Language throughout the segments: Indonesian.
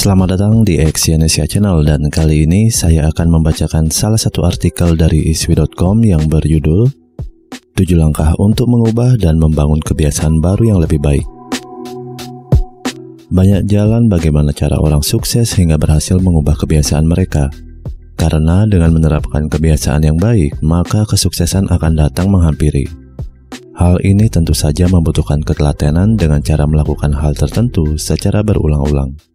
Selamat datang di Exyonesia Channel dan kali ini saya akan membacakan salah satu artikel dari iswi.com yang berjudul 7 langkah untuk mengubah dan membangun kebiasaan baru yang lebih baik. Banyak jalan bagaimana cara orang sukses hingga berhasil mengubah kebiasaan mereka. Karena dengan menerapkan kebiasaan yang baik, maka kesuksesan akan datang menghampiri. Hal ini tentu saja membutuhkan ketelatenan dengan cara melakukan hal tertentu secara berulang-ulang.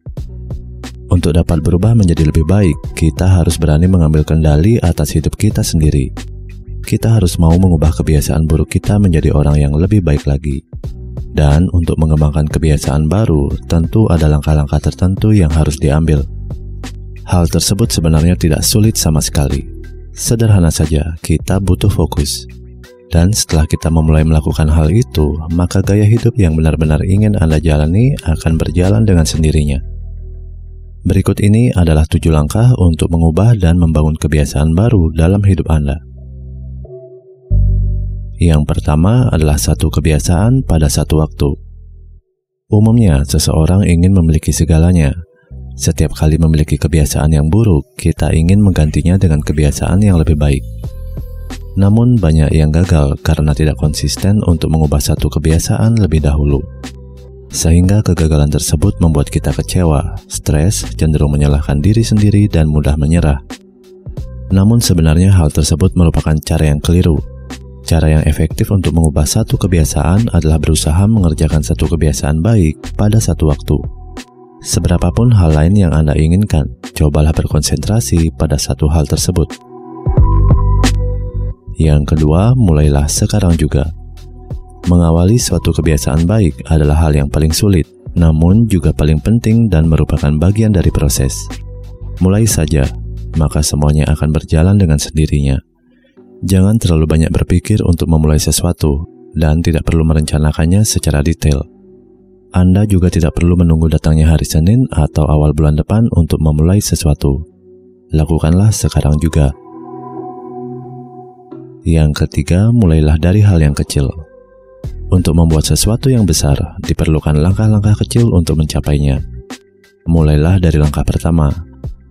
Untuk dapat berubah menjadi lebih baik, kita harus berani mengambil kendali atas hidup kita sendiri. Kita harus mau mengubah kebiasaan buruk kita menjadi orang yang lebih baik lagi. Dan untuk mengembangkan kebiasaan baru, tentu ada langkah-langkah tertentu yang harus diambil. Hal tersebut sebenarnya tidak sulit sama sekali. Sederhana saja, kita butuh fokus. Dan setelah kita memulai melakukan hal itu, maka gaya hidup yang benar-benar ingin Anda jalani akan berjalan dengan sendirinya. Berikut ini adalah tujuh langkah untuk mengubah dan membangun kebiasaan baru dalam hidup Anda. Yang pertama adalah satu kebiasaan pada satu waktu. Umumnya, seseorang ingin memiliki segalanya. Setiap kali memiliki kebiasaan yang buruk, kita ingin menggantinya dengan kebiasaan yang lebih baik. Namun, banyak yang gagal karena tidak konsisten untuk mengubah satu kebiasaan lebih dahulu sehingga kegagalan tersebut membuat kita kecewa, stres, cenderung menyalahkan diri sendiri, dan mudah menyerah. Namun sebenarnya hal tersebut merupakan cara yang keliru. Cara yang efektif untuk mengubah satu kebiasaan adalah berusaha mengerjakan satu kebiasaan baik pada satu waktu. Seberapapun hal lain yang Anda inginkan, cobalah berkonsentrasi pada satu hal tersebut. Yang kedua, mulailah sekarang juga. Mengawali suatu kebiasaan baik adalah hal yang paling sulit, namun juga paling penting dan merupakan bagian dari proses. Mulai saja, maka semuanya akan berjalan dengan sendirinya. Jangan terlalu banyak berpikir untuk memulai sesuatu, dan tidak perlu merencanakannya secara detail. Anda juga tidak perlu menunggu datangnya hari Senin atau awal bulan depan untuk memulai sesuatu. Lakukanlah sekarang juga. Yang ketiga, mulailah dari hal yang kecil. Untuk membuat sesuatu yang besar, diperlukan langkah-langkah kecil untuk mencapainya. Mulailah dari langkah pertama.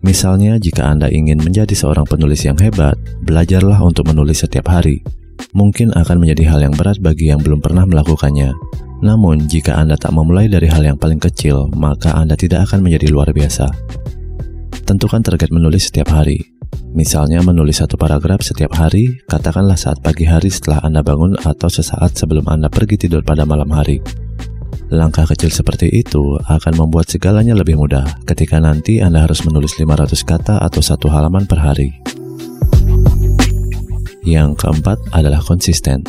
Misalnya, jika Anda ingin menjadi seorang penulis yang hebat, belajarlah untuk menulis setiap hari. Mungkin akan menjadi hal yang berat bagi yang belum pernah melakukannya. Namun, jika Anda tak memulai dari hal yang paling kecil, maka Anda tidak akan menjadi luar biasa. Tentukan target menulis setiap hari. Misalnya menulis satu paragraf setiap hari, katakanlah saat pagi hari setelah Anda bangun atau sesaat sebelum Anda pergi tidur pada malam hari. Langkah kecil seperti itu akan membuat segalanya lebih mudah ketika nanti Anda harus menulis 500 kata atau satu halaman per hari. Yang keempat adalah konsisten.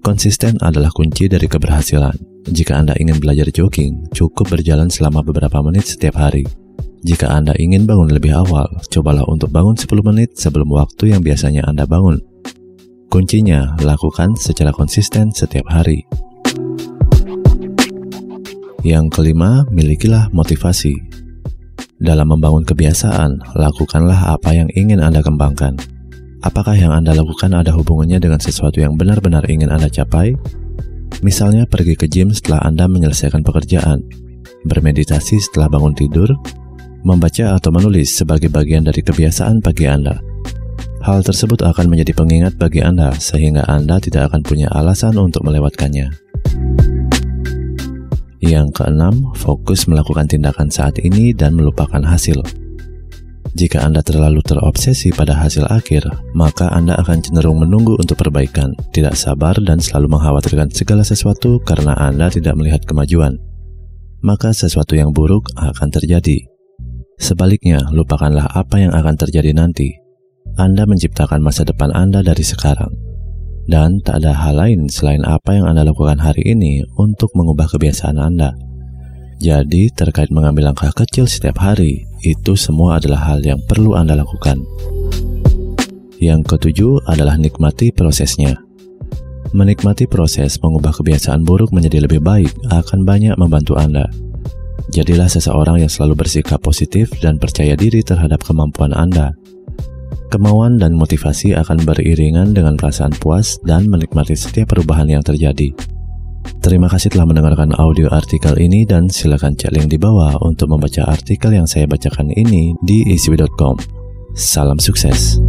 Konsisten adalah kunci dari keberhasilan. Jika Anda ingin belajar jogging, cukup berjalan selama beberapa menit setiap hari. Jika Anda ingin bangun lebih awal, cobalah untuk bangun 10 menit sebelum waktu yang biasanya Anda bangun. Kuncinya, lakukan secara konsisten setiap hari. Yang kelima, milikilah motivasi. Dalam membangun kebiasaan, lakukanlah apa yang ingin Anda kembangkan. Apakah yang Anda lakukan ada hubungannya dengan sesuatu yang benar-benar ingin Anda capai? Misalnya pergi ke gym setelah Anda menyelesaikan pekerjaan, bermeditasi setelah bangun tidur, membaca atau menulis sebagai bagian dari kebiasaan pagi Anda. Hal tersebut akan menjadi pengingat bagi Anda sehingga Anda tidak akan punya alasan untuk melewatkannya. Yang keenam, fokus melakukan tindakan saat ini dan melupakan hasil. Jika Anda terlalu terobsesi pada hasil akhir, maka Anda akan cenderung menunggu untuk perbaikan, tidak sabar dan selalu mengkhawatirkan segala sesuatu karena Anda tidak melihat kemajuan. Maka sesuatu yang buruk akan terjadi. Sebaliknya, lupakanlah apa yang akan terjadi nanti. Anda menciptakan masa depan Anda dari sekarang. Dan tak ada hal lain selain apa yang Anda lakukan hari ini untuk mengubah kebiasaan Anda. Jadi, terkait mengambil langkah kecil setiap hari, itu semua adalah hal yang perlu Anda lakukan. Yang ketujuh adalah nikmati prosesnya. Menikmati proses mengubah kebiasaan buruk menjadi lebih baik akan banyak membantu Anda. Jadilah seseorang yang selalu bersikap positif dan percaya diri terhadap kemampuan Anda. Kemauan dan motivasi akan beriringan dengan perasaan puas dan menikmati setiap perubahan yang terjadi. Terima kasih telah mendengarkan audio artikel ini dan silakan cek link di bawah untuk membaca artikel yang saya bacakan ini di icb.com. Salam sukses.